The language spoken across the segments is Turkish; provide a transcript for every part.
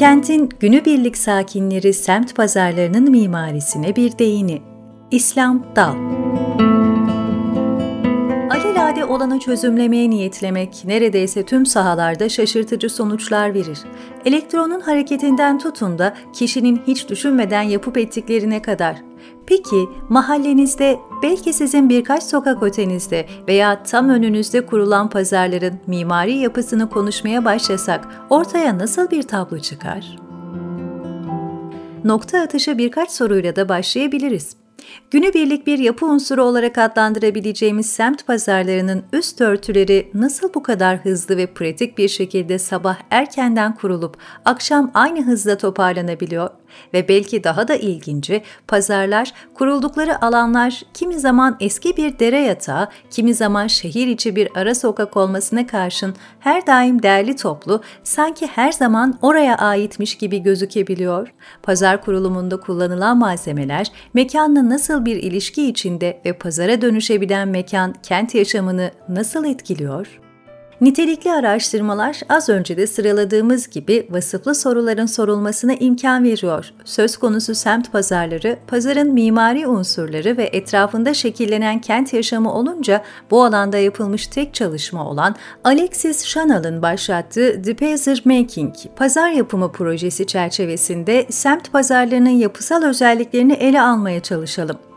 Kentin günübirlik sakinleri semt pazarlarının mimarisine bir değini. İslam Dal olanı çözümlemeye niyetlemek neredeyse tüm sahalarda şaşırtıcı sonuçlar verir. Elektronun hareketinden tutun da kişinin hiç düşünmeden yapıp ettiklerine kadar Peki mahallenizde, belki sizin birkaç sokak ötenizde veya tam önünüzde kurulan pazarların mimari yapısını konuşmaya başlasak ortaya nasıl bir tablo çıkar? Nokta atışı birkaç soruyla da başlayabiliriz. Günübirlik bir yapı unsuru olarak adlandırabileceğimiz semt pazarlarının üst örtüleri nasıl bu kadar hızlı ve pratik bir şekilde sabah erkenden kurulup akşam aynı hızla toparlanabiliyor? Ve belki daha da ilginci, pazarlar, kuruldukları alanlar kimi zaman eski bir dere yatağı, kimi zaman şehir içi bir ara sokak olmasına karşın her daim değerli toplu, sanki her zaman oraya aitmiş gibi gözükebiliyor. Pazar kurulumunda kullanılan malzemeler, mekanla nasıl bir ilişki içinde ve pazara dönüşebilen mekan kent yaşamını nasıl etkiliyor? Nitelikli araştırmalar az önce de sıraladığımız gibi vasıflı soruların sorulmasına imkan veriyor. Söz konusu semt pazarları, pazarın mimari unsurları ve etrafında şekillenen kent yaşamı olunca bu alanda yapılmış tek çalışma olan Alexis Chanel'ın başlattığı The Pazar Making, pazar yapımı projesi çerçevesinde semt pazarlarının yapısal özelliklerini ele almaya çalışalım.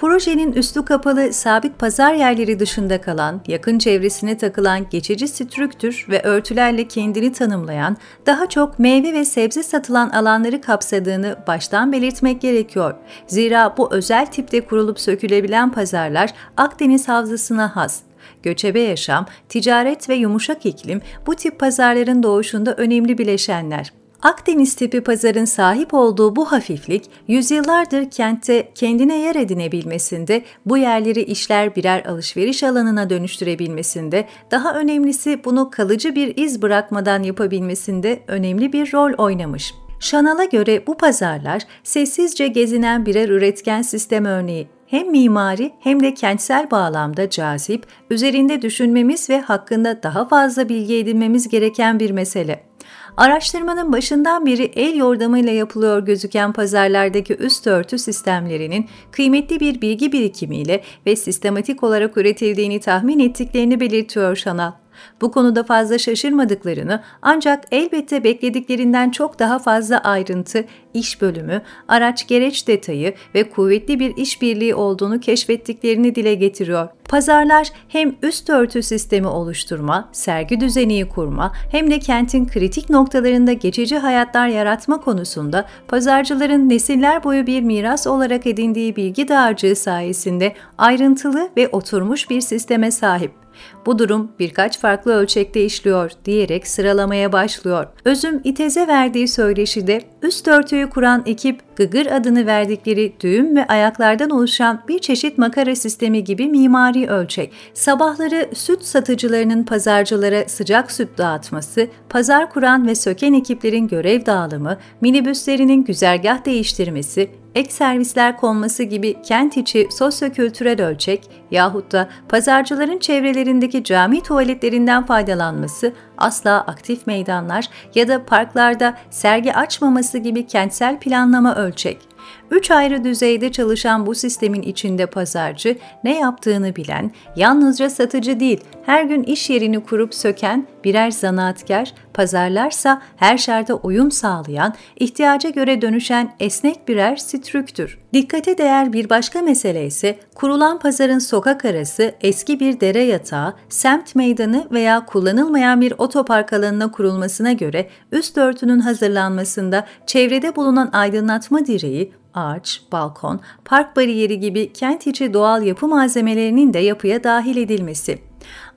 Projenin üstü kapalı sabit pazar yerleri dışında kalan, yakın çevresine takılan geçici strüktür ve örtülerle kendini tanımlayan, daha çok meyve ve sebze satılan alanları kapsadığını baştan belirtmek gerekiyor. Zira bu özel tipte kurulup sökülebilen pazarlar Akdeniz Havzası'na has. Göçebe yaşam, ticaret ve yumuşak iklim bu tip pazarların doğuşunda önemli bileşenler. Akdeniz tipi pazarın sahip olduğu bu hafiflik, yüzyıllardır kentte kendine yer edinebilmesinde, bu yerleri işler birer alışveriş alanına dönüştürebilmesinde, daha önemlisi bunu kalıcı bir iz bırakmadan yapabilmesinde önemli bir rol oynamış. Şanal'a göre bu pazarlar sessizce gezinen birer üretken sistem örneği hem mimari hem de kentsel bağlamda cazip, üzerinde düşünmemiz ve hakkında daha fazla bilgi edinmemiz gereken bir mesele. Araştırmanın başından beri el yordamıyla yapılıyor gözüken pazarlardaki üst örtü sistemlerinin kıymetli bir bilgi birikimiyle ve sistematik olarak üretildiğini tahmin ettiklerini belirtiyor Şanal. Bu konuda fazla şaşırmadıklarını ancak elbette beklediklerinden çok daha fazla ayrıntı, iş bölümü, araç gereç detayı ve kuvvetli bir işbirliği olduğunu keşfettiklerini dile getiriyor. Pazarlar hem üst örtü sistemi oluşturma, sergi düzeni kurma hem de kentin kritik noktalarında geçici hayatlar yaratma konusunda pazarcıların nesiller boyu bir miras olarak edindiği bilgi dağarcığı sayesinde ayrıntılı ve oturmuş bir sisteme sahip. Bu durum birkaç farklı ölçekte işliyor diyerek sıralamaya başlıyor. Özüm İtez'e verdiği söyleşide üst örtüyü kuran ekip Gıgır adını verdikleri düğüm ve ayaklardan oluşan bir çeşit makara sistemi gibi mimari ölçek. Sabahları süt satıcılarının pazarcılara sıcak süt dağıtması, pazar kuran ve söken ekiplerin görev dağılımı, minibüslerinin güzergah değiştirmesi, ek servisler konması gibi kent içi sosyokültürel ölçek yahut da pazarcıların çevrelerindeki cami tuvaletlerinden faydalanması, asla aktif meydanlar ya da parklarda sergi açmaması gibi kentsel planlama ölçek. Üç ayrı düzeyde çalışan bu sistemin içinde pazarcı, ne yaptığını bilen, yalnızca satıcı değil, her gün iş yerini kurup söken birer zanaatkar, pazarlarsa her şarta uyum sağlayan, ihtiyaca göre dönüşen esnek birer strüktür. Dikkate değer bir başka mesele ise kurulan pazarın sokak arası eski bir dere yatağı, semt meydanı veya kullanılmayan bir otopark alanına kurulmasına göre üst örtünün hazırlanmasında çevrede bulunan aydınlatma direği, ağaç, balkon, park bariyeri gibi kent içi doğal yapı malzemelerinin de yapıya dahil edilmesi.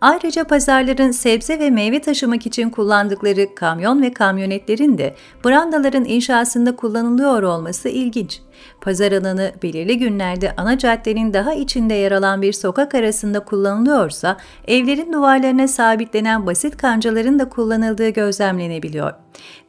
Ayrıca pazarların sebze ve meyve taşımak için kullandıkları kamyon ve kamyonetlerin de brandaların inşasında kullanılıyor olması ilginç. Pazar alanı belirli günlerde ana caddenin daha içinde yer alan bir sokak arasında kullanılıyorsa, evlerin duvarlarına sabitlenen basit kancaların da kullanıldığı gözlemlenebiliyor.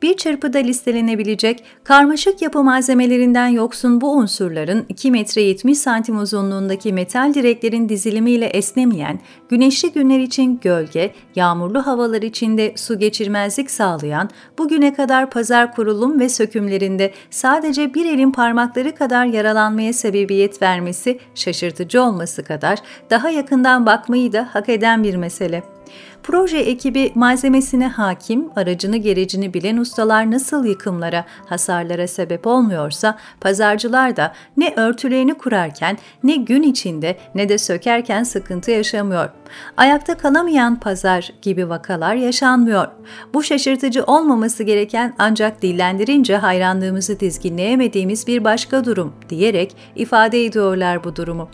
Bir çırpıda listelenebilecek karmaşık yapı malzemelerinden yoksun bu unsurların 2 metre 70 santim uzunluğundaki metal direklerin dizilimiyle esnemeyen, güneşli günler için gölge, yağmurlu havalar içinde su geçirmezlik sağlayan, bugüne kadar pazar kurulum ve sökümlerinde sadece bir elin parmakları kadar yaralanmaya sebebiyet vermesi şaşırtıcı olması kadar daha yakından bakmayı da hak eden bir mesele. Proje ekibi malzemesine hakim, aracını gerecini bilen ustalar nasıl yıkımlara, hasarlara sebep olmuyorsa, pazarcılar da ne örtülerini kurarken, ne gün içinde ne de sökerken sıkıntı yaşamıyor. Ayakta kalamayan pazar gibi vakalar yaşanmıyor. Bu şaşırtıcı olmaması gereken ancak dillendirince hayranlığımızı dizginleyemediğimiz bir başka durum diyerek ifade ediyorlar bu durumu.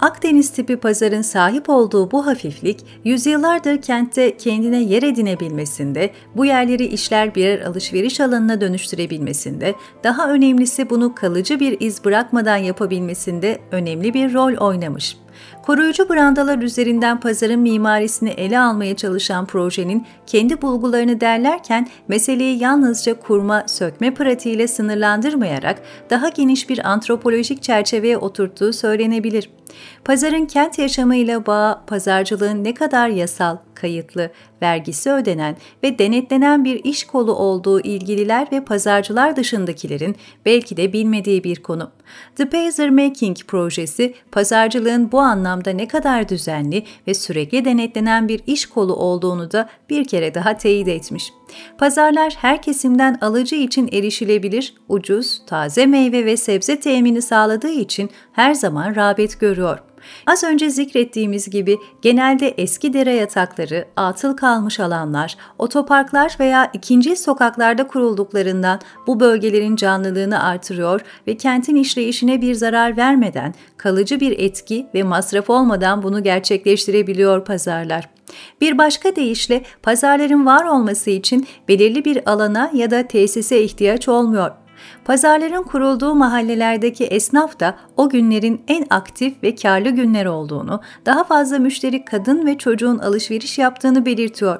Akdeniz tipi pazarın sahip olduğu bu hafiflik, yüzyıllardır kentte kendine yer edinebilmesinde, bu yerleri işler birer alışveriş alanına dönüştürebilmesinde, daha önemlisi bunu kalıcı bir iz bırakmadan yapabilmesinde önemli bir rol oynamış. Koruyucu brandalar üzerinden pazarın mimarisini ele almaya çalışan projenin kendi bulgularını derlerken meseleyi yalnızca kurma, sökme pratiğiyle sınırlandırmayarak daha geniş bir antropolojik çerçeveye oturttuğu söylenebilir. Pazarın kent yaşamıyla bağı, pazarcılığın ne kadar yasal, kayıtlı, vergisi ödenen ve denetlenen bir iş kolu olduğu ilgililer ve pazarcılar dışındakilerin belki de bilmediği bir konu. The Pazer Making projesi, pazarcılığın bu anlamda ne kadar düzenli ve sürekli denetlenen bir iş kolu olduğunu da bir kere daha teyit etmiş. Pazarlar her kesimden alıcı için erişilebilir, ucuz, taze meyve ve sebze temini sağladığı için her zaman rağbet görüyor. Az önce zikrettiğimiz gibi genelde eski dere yatakları, atıl kalmış alanlar, otoparklar veya ikinci sokaklarda kurulduklarından bu bölgelerin canlılığını artırıyor ve kentin işleyişine bir zarar vermeden, kalıcı bir etki ve masraf olmadan bunu gerçekleştirebiliyor pazarlar. Bir başka deyişle pazarların var olması için belirli bir alana ya da tesise ihtiyaç olmuyor. Pazarların kurulduğu mahallelerdeki esnaf da o günlerin en aktif ve karlı günler olduğunu, daha fazla müşteri kadın ve çocuğun alışveriş yaptığını belirtiyor.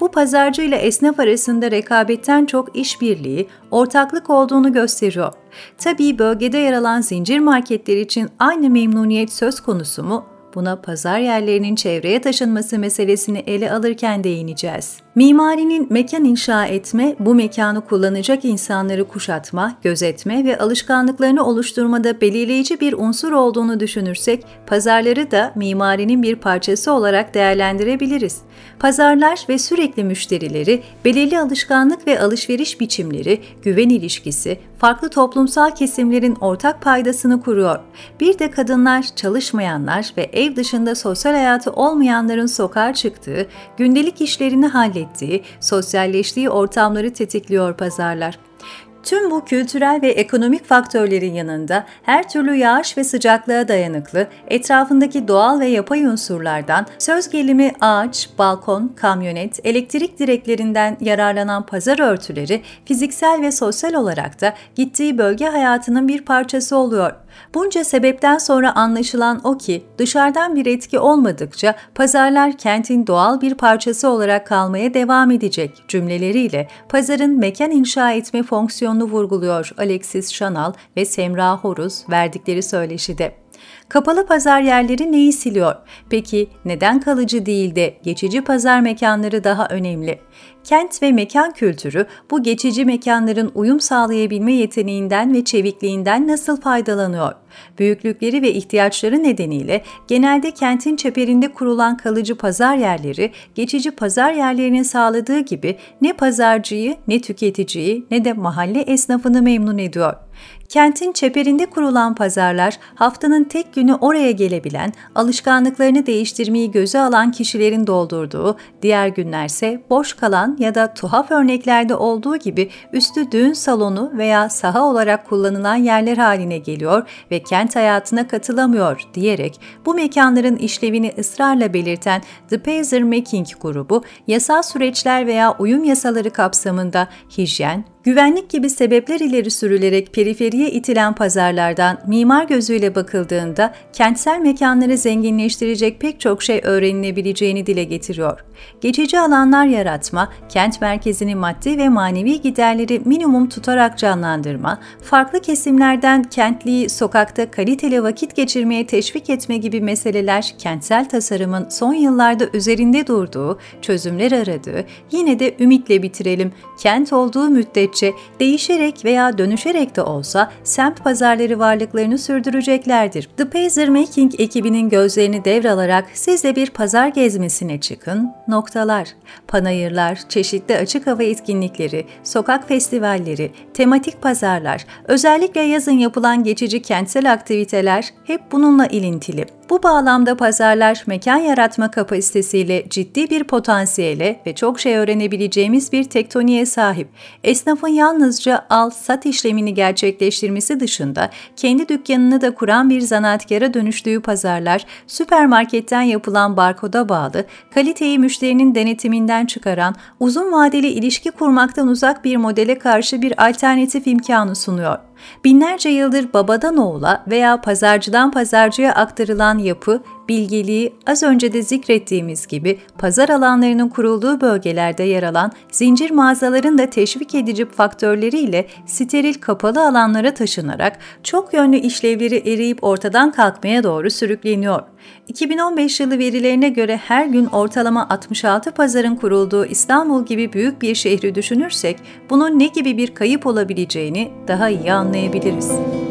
Bu pazarcı ile esnaf arasında rekabetten çok işbirliği, ortaklık olduğunu gösteriyor. Tabii bölgede yer alan zincir marketler için aynı memnuniyet söz konusu mu? Buna pazar yerlerinin çevreye taşınması meselesini ele alırken değineceğiz. Mimarinin mekan inşa etme, bu mekanı kullanacak insanları kuşatma, gözetme ve alışkanlıklarını oluşturmada belirleyici bir unsur olduğunu düşünürsek, pazarları da mimarinin bir parçası olarak değerlendirebiliriz. Pazarlar ve sürekli müşterileri, belirli alışkanlık ve alışveriş biçimleri, güven ilişkisi, farklı toplumsal kesimlerin ortak paydasını kuruyor. Bir de kadınlar, çalışmayanlar ve ev dışında sosyal hayatı olmayanların sokağa çıktığı, gündelik işlerini hallettiği, sosyalleştiği ortamları tetikliyor pazarlar. Tüm bu kültürel ve ekonomik faktörlerin yanında her türlü yağış ve sıcaklığa dayanıklı, etrafındaki doğal ve yapay unsurlardan söz gelimi ağaç, balkon, kamyonet, elektrik direklerinden yararlanan pazar örtüleri fiziksel ve sosyal olarak da gittiği bölge hayatının bir parçası oluyor. Bunca sebepten sonra anlaşılan o ki dışarıdan bir etki olmadıkça pazarlar kentin doğal bir parçası olarak kalmaya devam edecek cümleleriyle pazarın mekan inşa etme fonksiyonunu vurguluyor Alexis Chanal ve Semra Horuz verdikleri söyleşide. Kapalı pazar yerleri neyi siliyor? Peki neden kalıcı değil de geçici pazar mekanları daha önemli? Kent ve mekan kültürü bu geçici mekanların uyum sağlayabilme yeteneğinden ve çevikliğinden nasıl faydalanıyor? Büyüklükleri ve ihtiyaçları nedeniyle genelde kentin çeperinde kurulan kalıcı pazar yerleri geçici pazar yerlerinin sağladığı gibi ne pazarcıyı, ne tüketiciyi, ne de mahalle esnafını memnun ediyor. Kentin çeperinde kurulan pazarlar haftanın tek günü oraya gelebilen, alışkanlıklarını değiştirmeyi göze alan kişilerin doldurduğu, diğer günlerse boş kalan ya da tuhaf örneklerde olduğu gibi üstü düğün salonu veya saha olarak kullanılan yerler haline geliyor ve kent hayatına katılamıyor diyerek bu mekanların işlevini ısrarla belirten The Pazer Making grubu, yasal süreçler veya uyum yasaları kapsamında hijyen, Güvenlik gibi sebepler ileri sürülerek periferiye itilen pazarlardan mimar gözüyle bakıldığında kentsel mekanları zenginleştirecek pek çok şey öğrenilebileceğini dile getiriyor. Geçici alanlar yaratma, kent merkezini maddi ve manevi giderleri minimum tutarak canlandırma, farklı kesimlerden kentliyi sokakta kaliteli vakit geçirmeye teşvik etme gibi meseleler kentsel tasarımın son yıllarda üzerinde durduğu, çözümler aradığı, yine de ümitle bitirelim, kent olduğu müddetçe değişerek veya dönüşerek de olsa semt pazarları varlıklarını sürdüreceklerdir. The Pazer Making ekibinin gözlerini devralarak siz de bir pazar gezmesine çıkın, noktalar, panayırlar, çeşitli açık hava etkinlikleri, sokak festivalleri, tematik pazarlar, özellikle yazın yapılan geçici kentsel aktiviteler hep bununla ilintili. Bu bağlamda pazarlar mekan yaratma kapasitesiyle ciddi bir potansiyele ve çok şey öğrenebileceğimiz bir tektoniğe sahip. Esnafın yalnızca al-sat işlemini gerçekleştirmesi dışında kendi dükkanını da kuran bir zanaatkara dönüştüğü pazarlar, süpermarketten yapılan barkoda bağlı, kaliteyi müşterinin denetiminden çıkaran, uzun vadeli ilişki kurmaktan uzak bir modele karşı bir alternatif imkanı sunuyor. Binlerce yıldır babadan oğula veya pazarcıdan pazarcıya aktarılan yapı, bilgeliği az önce de zikrettiğimiz gibi pazar alanlarının kurulduğu bölgelerde yer alan zincir mağazaların da teşvik edici faktörleriyle steril kapalı alanlara taşınarak çok yönlü işlevleri eriyip ortadan kalkmaya doğru sürükleniyor. 2015 yılı verilerine göre her gün ortalama 66 pazarın kurulduğu İstanbul gibi büyük bir şehri düşünürsek bunun ne gibi bir kayıp olabileceğini daha iyi anlayabiliriz.